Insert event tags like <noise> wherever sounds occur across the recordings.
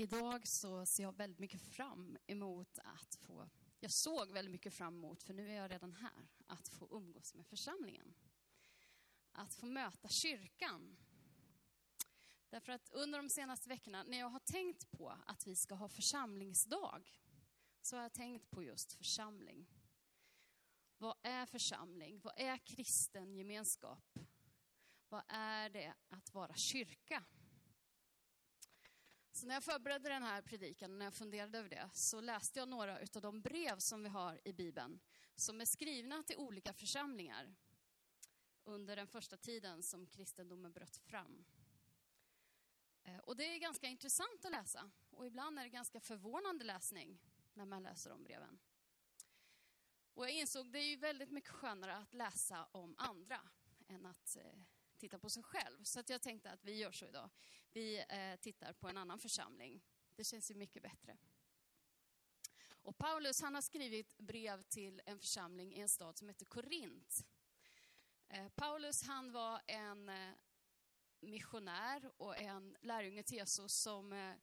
Idag så ser jag väldigt mycket fram emot att få, jag såg väldigt mycket fram emot, för nu är jag redan här, att få umgås med församlingen. Att få möta kyrkan. Därför att under de senaste veckorna, när jag har tänkt på att vi ska ha församlingsdag, så har jag tänkt på just församling. Vad är församling? Vad är kristen gemenskap? Vad är det att vara kyrka? Så när jag förberedde den här predikan, när jag funderade över det, så läste jag några av de brev som vi har i Bibeln, som är skrivna till olika församlingar under den första tiden som kristendomen bröt fram. Eh, och det är ganska intressant att läsa, och ibland är det ganska förvånande läsning när man läser de breven. Och jag insåg att det är ju väldigt mycket skönare att läsa om andra än att eh, titta på sig själv. Så att jag tänkte att vi gör så idag. Vi eh, tittar på en annan församling. Det känns ju mycket bättre. Och Paulus han har skrivit brev till en församling i en stad som heter Korint. Eh, Paulus han var en eh, missionär och en lärjunge till Jesus som eh,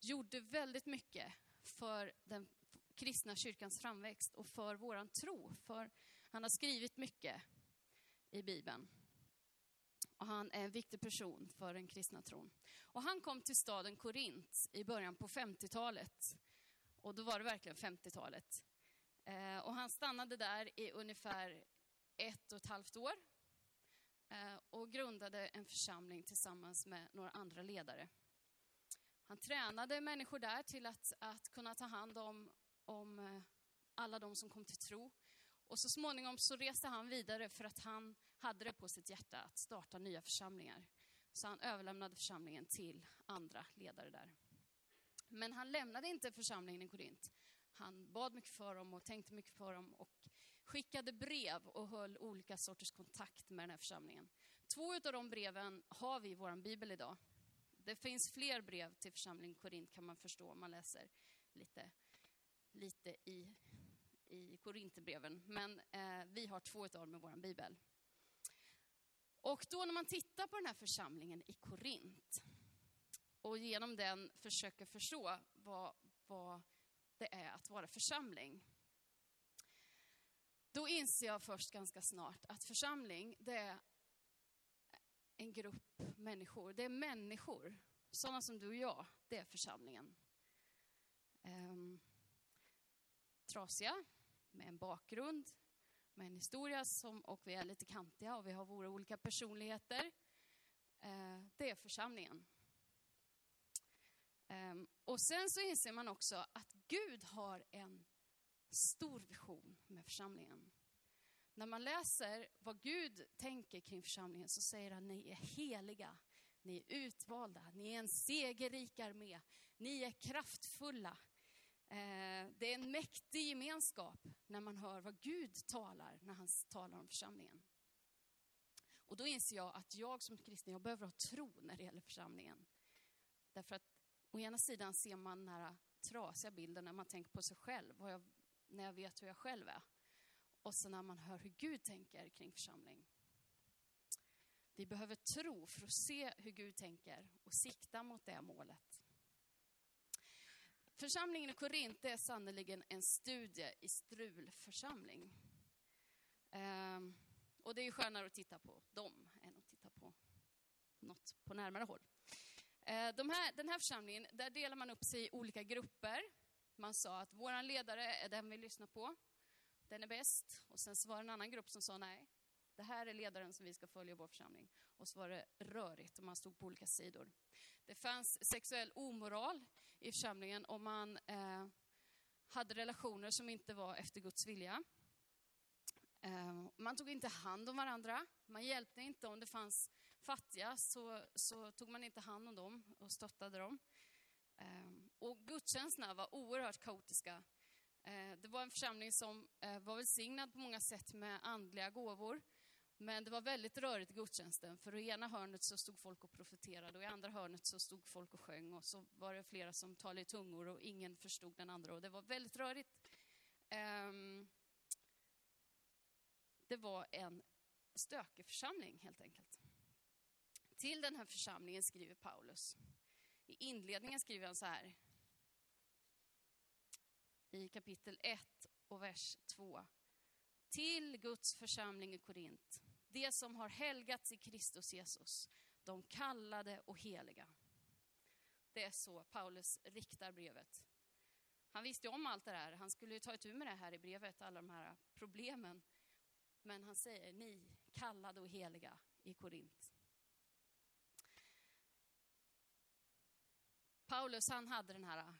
gjorde väldigt mycket för den kristna kyrkans framväxt och för våran tro. För han har skrivit mycket i Bibeln. Och han är en viktig person för den kristna tron. Och han kom till staden Korint i början på 50-talet. Och då var det verkligen 50-talet. Eh, och han stannade där i ungefär ett och ett halvt år. Eh, och grundade en församling tillsammans med några andra ledare. Han tränade människor där till att, att kunna ta hand om, om eh, alla de som kom till tro. Och så småningom så reste han vidare för att han hade det på sitt hjärta att starta nya församlingar. Så han överlämnade församlingen till andra ledare där. Men han lämnade inte församlingen i Korint. Han bad mycket för dem och tänkte mycket för dem och skickade brev och höll olika sorters kontakt med den här församlingen. Två av de breven har vi i vår bibel idag. Det finns fler brev till församlingen Korint kan man förstå om man läser lite, lite i, i Korinthierbreven. Men eh, vi har två av dem i vår bibel. Och då när man tittar på den här församlingen i Korint och genom den försöker förstå vad, vad det är att vara församling. Då inser jag först ganska snart att församling, det är en grupp människor. Det är människor, sådana som du och jag, det är församlingen. Um, trasiga, med en bakgrund, med en historia som, och vi är lite kantiga och vi har våra olika personligheter. Eh, det är församlingen. Eh, och sen så inser man också att Gud har en stor vision med församlingen. När man läser vad Gud tänker kring församlingen så säger han ni är heliga, ni är utvalda, ni är en segerrik armé, ni är kraftfulla, Eh, det är en mäktig gemenskap när man hör vad Gud talar när han talar om församlingen. Och då inser jag att jag som kristen, jag behöver ha tro när det gäller församlingen. Därför att å ena sidan ser man den här trasiga bilden när man tänker på sig själv, jag, när jag vet hur jag själv är. Och sen när man hör hur Gud tänker kring församling. Vi behöver tro för att se hur Gud tänker och sikta mot det målet. Församlingen i Korint är sannerligen en studie i strulförsamling. Ehm, och det är ju skönare att titta på dem än att titta på något på närmare håll. Ehm, de här, den här församlingen, där delar man upp sig i olika grupper. Man sa att vår ledare är den vi lyssnar på. Den är bäst. Och sen så var det en annan grupp som sa nej, det här är ledaren som vi ska följa i vår församling. Och så var det rörigt och man stod på olika sidor. Det fanns sexuell omoral i församlingen om man eh, hade relationer som inte var efter Guds vilja. Eh, man tog inte hand om varandra. Man hjälpte inte om det fanns fattiga så, så tog man inte hand om dem och stöttade dem. Eh, och gudstjänsterna var oerhört kaotiska. Eh, det var en församling som eh, var välsignad på många sätt med andliga gåvor. Men det var väldigt rörigt i gudstjänsten, för i ena hörnet så stod folk och profeterade och i andra hörnet så stod folk och sjöng och så var det flera som talade i tungor och ingen förstod den andra och det var väldigt rörigt. Um, det var en stökig församling helt enkelt. Till den här församlingen skriver Paulus. I inledningen skriver han så här. I kapitel 1 och vers 2. Till Guds församling i Korint, det som har helgats i Kristus Jesus, de kallade och heliga. Det är så Paulus riktar brevet. Han visste om allt det här. Han skulle ju ta itu med det här i brevet, alla de här problemen. Men han säger ni, kallade och heliga i Korint. Paulus han hade den här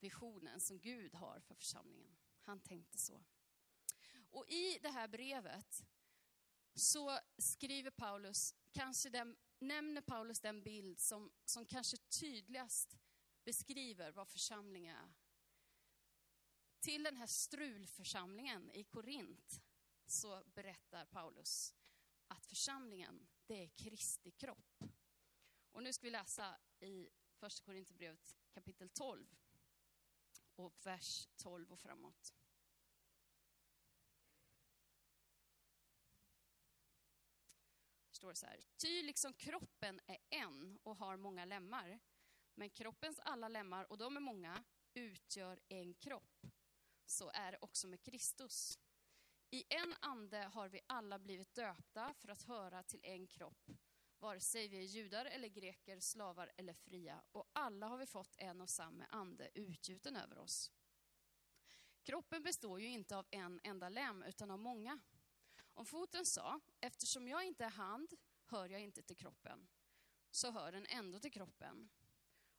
visionen som Gud har för församlingen. Han tänkte så. Och i det här brevet så skriver Paulus, kanske den, nämner Paulus den bild som, som kanske tydligast beskriver vad församling är. Till den här strulförsamlingen i Korint så berättar Paulus att församlingen, det är Kristi kropp. Och nu ska vi läsa i Första Korinthierbrevet kapitel 12 och vers 12 och framåt. Står det så här. Ty liksom kroppen är en och har många lemmar, men kroppens alla lemmar, och de är många, utgör en kropp. Så är det också med Kristus. I en ande har vi alla blivit döpta för att höra till en kropp, vare sig vi är judar eller greker, slavar eller fria, och alla har vi fått en och samma ande utgjuten över oss. Kroppen består ju inte av en enda lem, utan av många. Om foten sa, eftersom jag inte är hand, hör jag inte till kroppen, så hör den ändå till kroppen.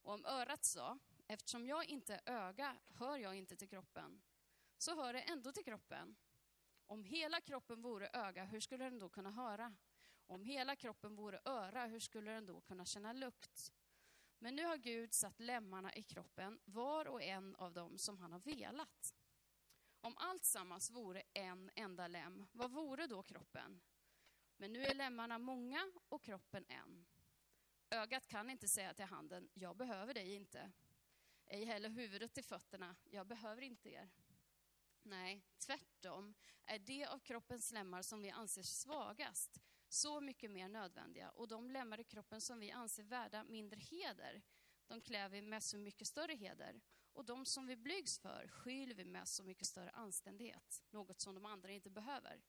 Och om örat sa, eftersom jag inte är öga, hör jag inte till kroppen, så hör det ändå till kroppen. Om hela kroppen vore öga, hur skulle den då kunna höra? Om hela kroppen vore öra, hur skulle den då kunna känna lukt? Men nu har Gud satt lemmarna i kroppen, var och en av dem som han har velat. Om allt sammans vore en enda lem, vad vore då kroppen? Men nu är lemmarna många och kroppen en. Ögat kan inte säga till handen, jag behöver dig inte. Ej heller huvudet till fötterna, jag behöver inte er. Nej, tvärtom är det av kroppens lemmar som vi anser svagast så mycket mer nödvändiga och de lemmar i kroppen som vi anser värda mindre heder, de klär vi med så mycket större heder och de som vi blygs för skyller vi med så mycket större anständighet, något som de andra inte behöver.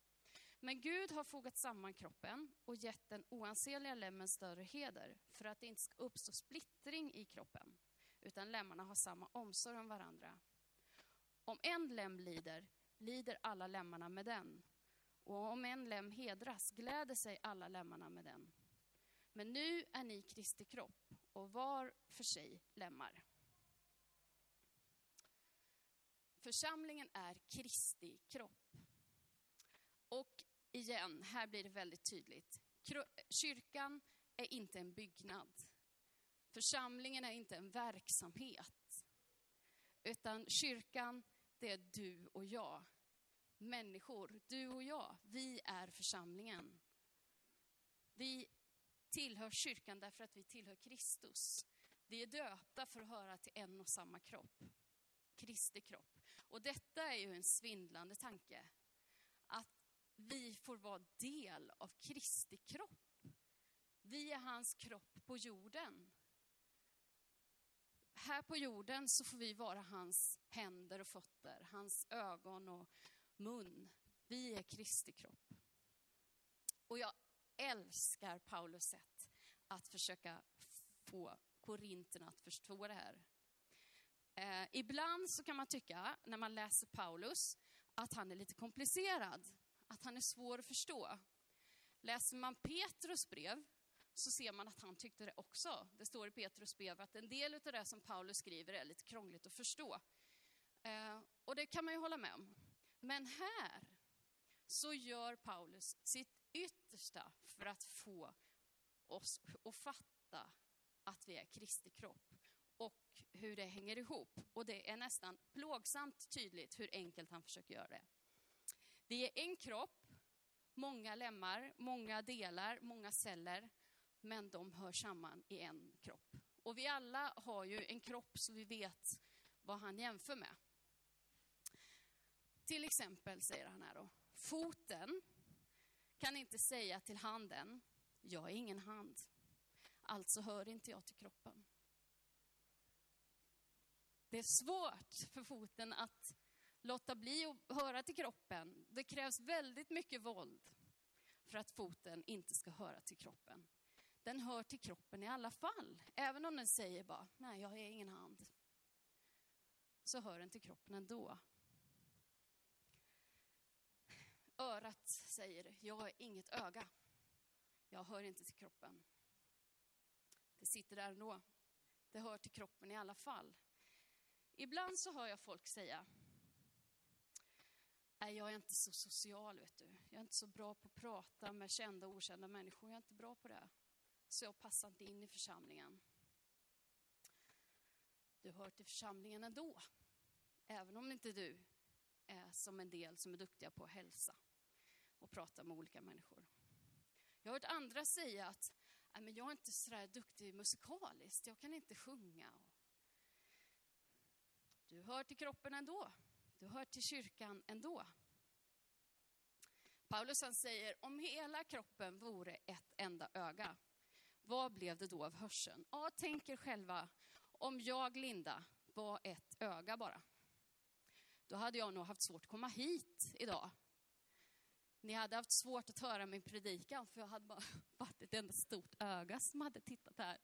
Men Gud har fogat samman kroppen och gett den oansenliga lemmen större heder för att det inte ska uppstå splittring i kroppen, utan lemmarna har samma omsorg om varandra. Om en lem lider, lider alla lemmarna med den. Och om en lem hedras, gläder sig alla lemmarna med den. Men nu är ni Kristi kropp och var för sig lemmar. Församlingen är Kristi kropp. Och igen, här blir det väldigt tydligt. Kyrkan är inte en byggnad. Församlingen är inte en verksamhet. Utan kyrkan, det är du och jag. Människor, du och jag, vi är församlingen. Vi tillhör kyrkan därför att vi tillhör Kristus. Vi är döpta för att höra till en och samma kropp. Kristi kropp. Och detta är ju en svindlande tanke. Att vi får vara del av Kristi kropp. Vi är hans kropp på jorden. Här på jorden så får vi vara hans händer och fötter, hans ögon och mun. Vi är Kristi kropp. Och jag älskar Paulus sätt att försöka få korinterna att förstå det här. Eh, ibland så kan man tycka, när man läser Paulus, att han är lite komplicerad, att han är svår att förstå. Läser man Petrus brev så ser man att han tyckte det också. Det står i Petrus brev att en del av det som Paulus skriver är lite krångligt att förstå. Eh, och det kan man ju hålla med om. Men här så gör Paulus sitt yttersta för att få oss att fatta att vi är Kristi kropp och hur det hänger ihop. Och det är nästan plågsamt tydligt hur enkelt han försöker göra det. Vi är en kropp, många lemmar, många delar, många celler, men de hör samman i en kropp. Och vi alla har ju en kropp så vi vet vad han jämför med. Till exempel, säger han här då, foten kan inte säga till handen, jag är ingen hand, alltså hör inte jag till kroppen. Det är svårt för foten att låta bli att höra till kroppen. Det krävs väldigt mycket våld för att foten inte ska höra till kroppen. Den hör till kroppen i alla fall. Även om den säger bara, nej jag har ingen hand. Så hör den till kroppen ändå. Örat säger, jag har inget öga. Jag hör inte till kroppen. Det sitter där ändå. Det hör till kroppen i alla fall. Ibland så hör jag folk säga, nej jag är inte så social vet du. Jag är inte så bra på att prata med kända och okända människor. Jag är inte bra på det. Så jag passar inte in i församlingen. Du hör till församlingen ändå. Även om inte du är som en del som är duktiga på att hälsa och prata med olika människor. Jag har hört andra säga att Nej, men jag är inte så där duktig musikaliskt, jag kan inte sjunga. Du hör till kroppen ändå. Du hör till kyrkan ändå. Paulus han säger, om hela kroppen vore ett enda öga, vad blev det då av hörseln? Ja, tänk er själva, om jag, Linda, var ett öga bara. Då hade jag nog haft svårt att komma hit idag. Ni hade haft svårt att höra min predikan, för jag hade bara <laughs> varit ett enda stort öga som hade tittat här.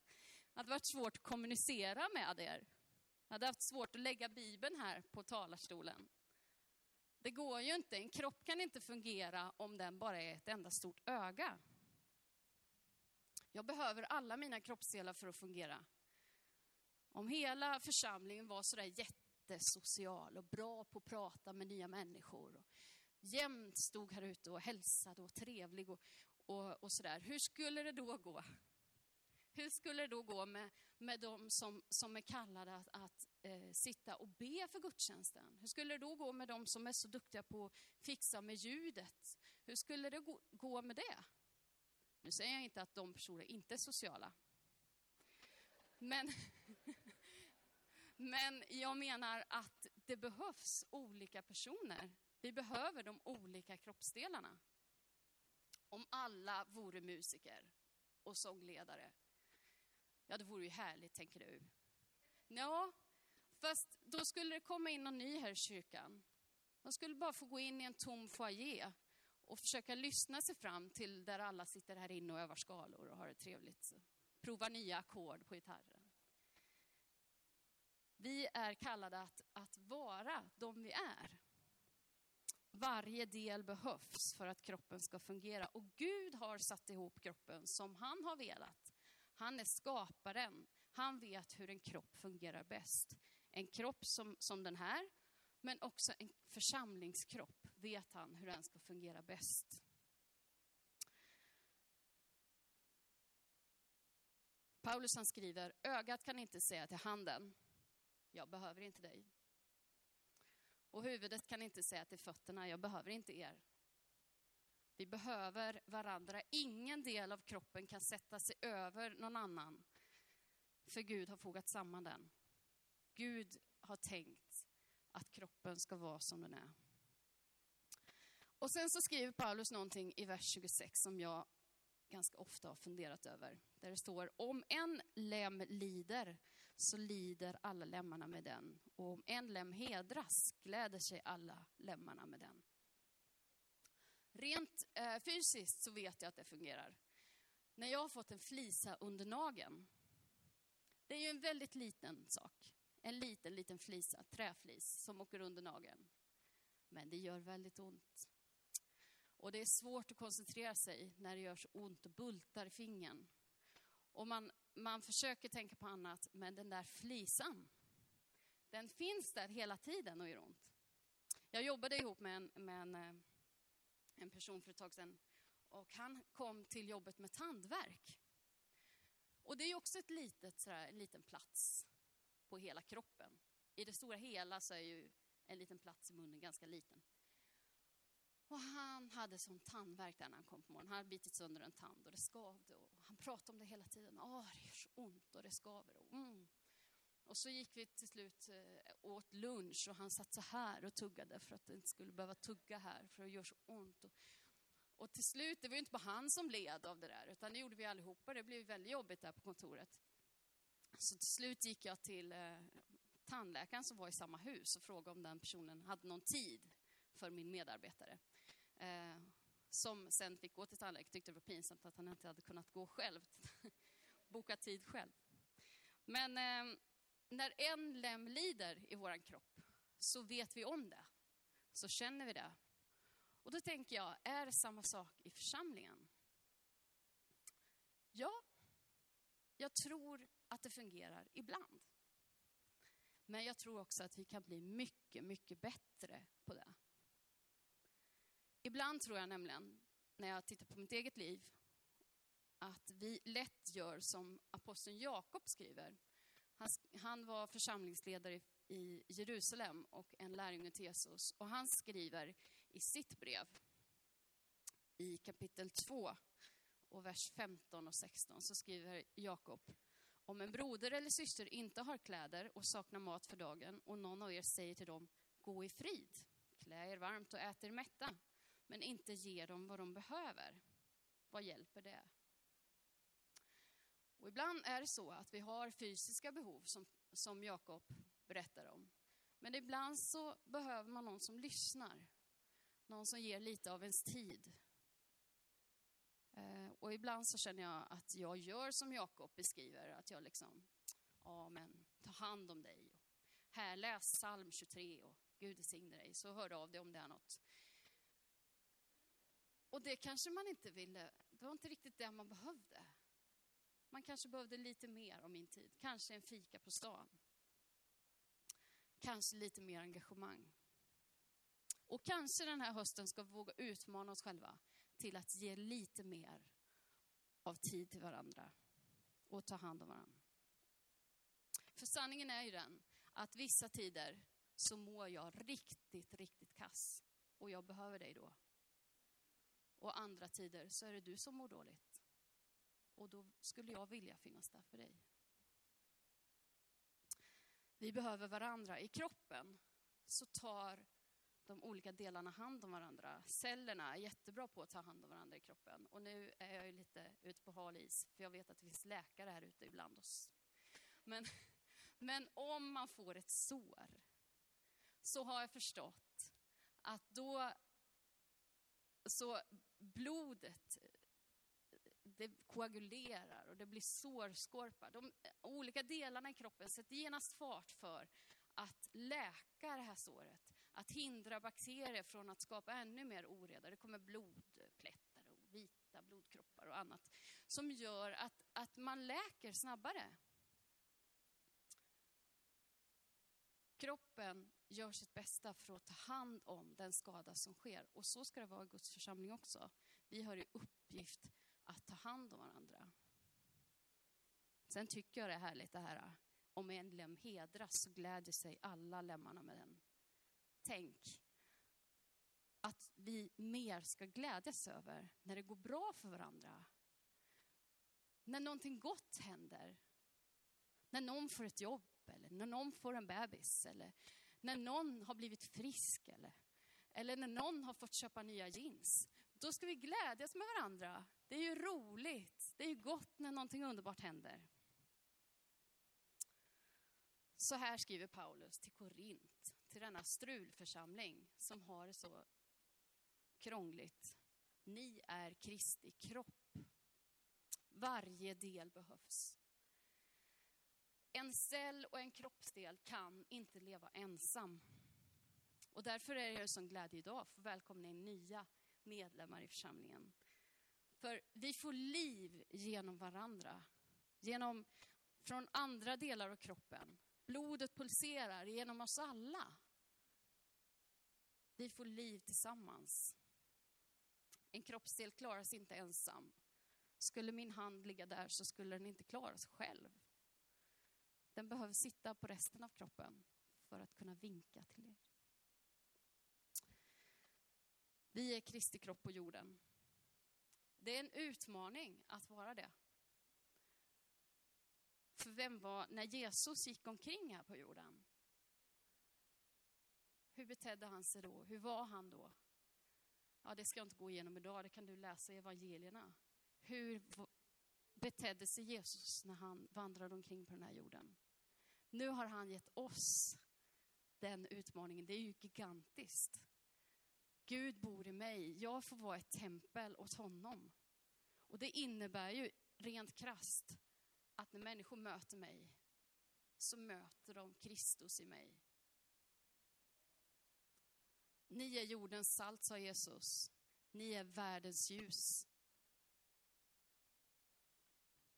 Det hade varit svårt att kommunicera med er. Jag hade haft svårt att lägga Bibeln här på talarstolen. Det går ju inte, en kropp kan inte fungera om den bara är ett enda stort öga. Jag behöver alla mina kroppsdelar för att fungera. Om hela församlingen var sådär jättesocial och bra på att prata med nya människor, och jämt stod här ute och hälsade och trevlig och, och, och sådär, hur skulle det då gå? Hur skulle det då gå med, med de som, som är kallade att, att eh, sitta och be för gudstjänsten? Hur skulle det då gå med de som är så duktiga på att fixa med ljudet? Hur skulle det gå, gå med det? Nu säger jag inte att de personerna inte är sociala. Men, <laughs> men jag menar att det behövs olika personer. Vi behöver de olika kroppsdelarna. Om alla vore musiker och sångledare Ja, det vore ju härligt, tänker du. Ja, fast då skulle det komma in någon ny här i kyrkan. De skulle bara få gå in i en tom foyer och försöka lyssna sig fram till där alla sitter här inne och övar skalor och har det trevligt. Prova nya ackord på gitarren. Vi är kallade att, att vara de vi är. Varje del behövs för att kroppen ska fungera och Gud har satt ihop kroppen som han har velat. Han är skaparen. Han vet hur en kropp fungerar bäst. En kropp som, som den här, men också en församlingskropp vet han hur den ska fungera bäst. Paulus han skriver, ögat kan inte säga till handen, jag behöver inte dig. Och huvudet kan inte säga till fötterna, jag behöver inte er. Vi behöver varandra. Ingen del av kroppen kan sätta sig över någon annan. För Gud har fogat samman den. Gud har tänkt att kroppen ska vara som den är. Och sen så skriver Paulus någonting i vers 26 som jag ganska ofta har funderat över. Där det står, om en lem lider så lider alla lemmarna med den. Och om en lem hedras gläder sig alla lemmarna med den. Rent eh, fysiskt så vet jag att det fungerar. När jag har fått en flisa under nageln. Det är ju en väldigt liten sak. En liten, liten flisa, träflis, som åker under nageln. Men det gör väldigt ont. Och det är svårt att koncentrera sig när det gör så ont och bultar i fingern. Och man, man försöker tänka på annat, men den där flisan, den finns där hela tiden och gör ont. Jag jobbade ihop med en, med en eh, en person för ett tag sedan. Och han kom till jobbet med tandvärk. Och det är också ett litet, sådär, en liten plats på hela kroppen. I det stora hela så är ju en liten plats i munnen ganska liten. Och han hade sån tandvärk där när han kom på morgonen. Han hade bitit sönder en tand och det skavde. Och han pratade om det hela tiden. Åh, det gör så ont och det skaver. Och, mm och så gick vi till slut eh, åt lunch och han satt så här och tuggade för att det inte skulle behöva tugga här för det gör så ont. Och, och till slut, det var ju inte bara han som led av det där utan det gjorde vi allihopa. Det blev väldigt jobbigt där på kontoret. Så till slut gick jag till, eh, tandläkaren som var i samma hus och frågade om den personen hade någon tid för min medarbetare. Eh, som sen fick gå till tandläkaren, tyckte det var pinsamt att han inte hade kunnat gå själv, <laughs> boka tid själv. Men eh, när en lem lider i vår kropp så vet vi om det, så känner vi det. Och då tänker jag, är det samma sak i församlingen? Ja, jag tror att det fungerar ibland. Men jag tror också att vi kan bli mycket, mycket bättre på det. Ibland tror jag nämligen, när jag tittar på mitt eget liv, att vi lätt gör som aposteln Jakob skriver. Han, han var församlingsledare i Jerusalem och en lärjunge till Jesus. Och han skriver i sitt brev, i kapitel 2 och vers 15 och 16, så skriver Jakob om en broder eller syster inte har kläder och saknar mat för dagen och någon av er säger till dem, gå i frid, klä er varmt och ät er mätta, men inte ger dem vad de behöver. Vad hjälper det? Och ibland är det så att vi har fysiska behov som, som Jakob berättar om. Men ibland så behöver man någon som lyssnar. Någon som ger lite av ens tid. Eh, och ibland så känner jag att jag gör som Jakob beskriver, att jag liksom, ja men ta hand om dig. Här, läs psalm 23 och Gud välsigne dig, så hör av dig om det är något. Och det kanske man inte ville, det var inte riktigt det man behövde. Man kanske behövde lite mer av min tid, kanske en fika på stan. Kanske lite mer engagemang. Och kanske den här hösten ska vi våga utmana oss själva till att ge lite mer av tid till varandra och ta hand om varandra. För sanningen är ju den att vissa tider så mår jag riktigt, riktigt kass och jag behöver dig då. Och andra tider så är det du som mår dåligt. Och då skulle jag vilja finnas där för dig. Vi behöver varandra. I kroppen så tar de olika delarna hand om varandra. Cellerna är jättebra på att ta hand om varandra i kroppen. Och nu är jag ju lite ute på hal is, för jag vet att det finns läkare här ute ibland oss. Men, <laughs> men om man får ett sår, så har jag förstått att då så blodet det koagulerar och det blir sårskorpa. De olika delarna i kroppen sätter genast fart för att läka det här såret. Att hindra bakterier från att skapa ännu mer oreda. Det kommer blodplättar och vita blodkroppar och annat som gör att, att man läker snabbare. Kroppen gör sitt bästa för att ta hand om den skada som sker. Och så ska det vara i Guds församling också. Vi har i uppgift att ta hand om varandra. Sen tycker jag det är härligt det här, om en lem hedras så gläder sig alla lemmarna med den. Tänk att vi mer ska glädjas över när det går bra för varandra. När någonting gott händer. När någon får ett jobb eller när någon får en bebis eller när någon har blivit frisk eller, eller när någon har fått köpa nya jeans. Då ska vi glädjas med varandra. Det är ju roligt. Det är ju gott när någonting underbart händer. Så här skriver Paulus till Korint, till denna strulförsamling som har det så krångligt. Ni är Kristi kropp. Varje del behövs. En cell och en kroppsdel kan inte leva ensam. Och därför är det som sån glädje idag för välkomna in nya medlemmar i församlingen. För vi får liv genom varandra. Genom, från andra delar av kroppen. Blodet pulserar genom oss alla. Vi får liv tillsammans. En kroppsdel klarar sig inte ensam. Skulle min hand ligga där så skulle den inte klara sig själv. Den behöver sitta på resten av kroppen för att kunna vinka till er. Vi är Kristi kropp på jorden. Det är en utmaning att vara det. För vem var, när Jesus gick omkring här på jorden, hur betedde han sig då? Hur var han då? Ja, det ska jag inte gå igenom idag, det kan du läsa i evangelierna. Hur betedde sig Jesus när han vandrade omkring på den här jorden? Nu har han gett oss den utmaningen. Det är ju gigantiskt. Gud bor i mig. Jag får vara ett tempel åt honom. Och det innebär ju rent krast att när människor möter mig så möter de Kristus i mig. Ni är jordens salt, sa Jesus. Ni är världens ljus.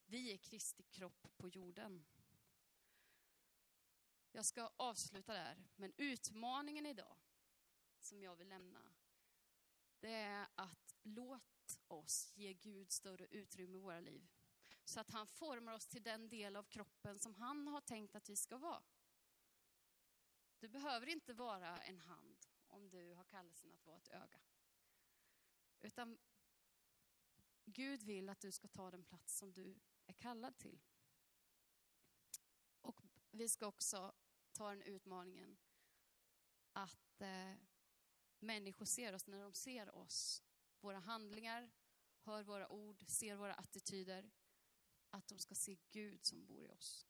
Vi är Kristi kropp på jorden. Jag ska avsluta där, men utmaningen idag som jag vill lämna, det är att låt oss ge Gud större utrymme i våra liv. Så att han formar oss till den del av kroppen som han har tänkt att vi ska vara. Du behöver inte vara en hand om du har kallelsen att vara ett öga. Utan Gud vill att du ska ta den plats som du är kallad till. Och vi ska också ta den utmaningen att eh, människor ser oss när de ser oss. Våra handlingar, hör våra ord, ser våra attityder. Att de ska se Gud som bor i oss.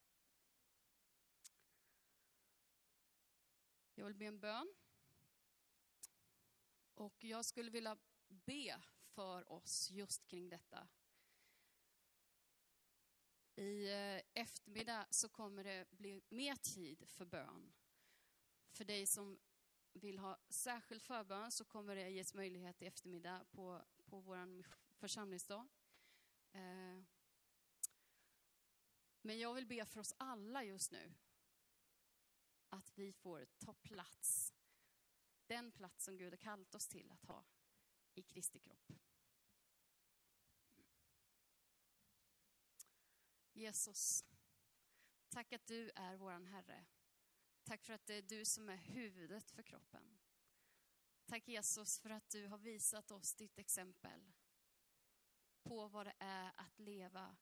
Jag vill be en bön. Och jag skulle vilja be för oss just kring detta. I eh, eftermiddag så kommer det bli mer tid för bön. För dig som vill ha särskild förbön så kommer det ges möjlighet i eftermiddag på, på vår församlingsdag. Eh, men jag vill be för oss alla just nu. Att vi får ta plats. Den plats som Gud har kallat oss till att ha i Kristi kropp. Jesus, tack att du är vår Herre. Tack för att det är du som är huvudet för kroppen. Tack Jesus för att du har visat oss ditt exempel på vad det är att leva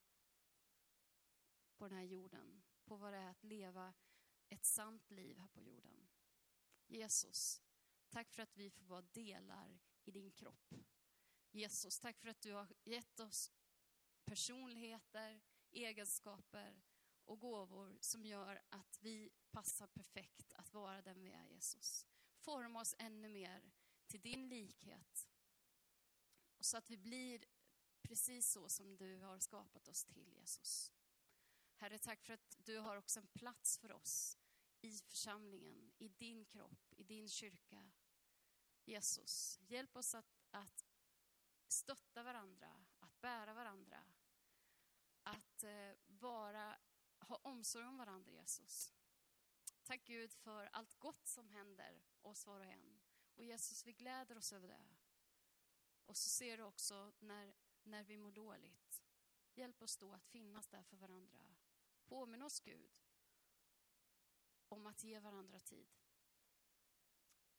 på den här jorden. På vad det är att leva ett sant liv här på jorden. Jesus, tack för att vi får vara delar i din kropp. Jesus, tack för att du har gett oss personligheter, egenskaper och gåvor som gör att vi passar perfekt att vara den vi är, Jesus. Forma oss ännu mer till din likhet. Så att vi blir precis så som du har skapat oss till, Jesus. Herre, tack för att du har också en plats för oss i församlingen, i din kropp, i din kyrka. Jesus, hjälp oss att, att stötta varandra, att bära varandra, att eh, vara, ha omsorg om varandra, Jesus. Tack Gud för allt gott som händer oss var och en. Och Jesus, vi gläder oss över det. Och så ser du också när, när vi mår dåligt. Hjälp oss då att finnas där för varandra. Påminn oss Gud om att ge varandra tid.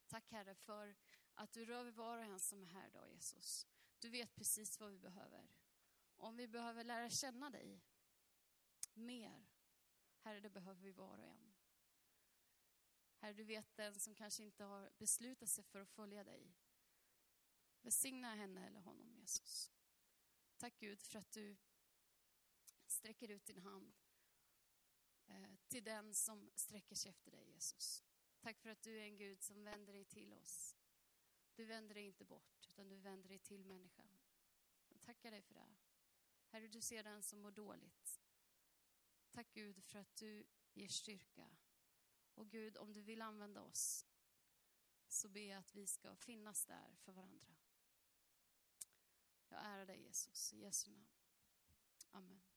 Tack Herre för att du rör vid var och en som är här idag Jesus. Du vet precis vad vi behöver. Om vi behöver lära känna dig mer, Herre, det behöver vi var och en. Herre, du vet den som kanske inte har beslutat sig för att följa dig. Välsigna henne eller honom, Jesus. Tack Gud för att du sträcker ut din hand eh, till den som sträcker sig efter dig, Jesus. Tack för att du är en Gud som vänder dig till oss. Du vänder dig inte bort, utan du vänder dig till människan. Jag tackar dig för det. Herre, du ser den som mår dåligt. Tack Gud för att du ger styrka. Och Gud, om du vill använda oss så ber jag att vi ska finnas där för varandra. Jag ärar dig Jesus, i Jesu namn. Amen.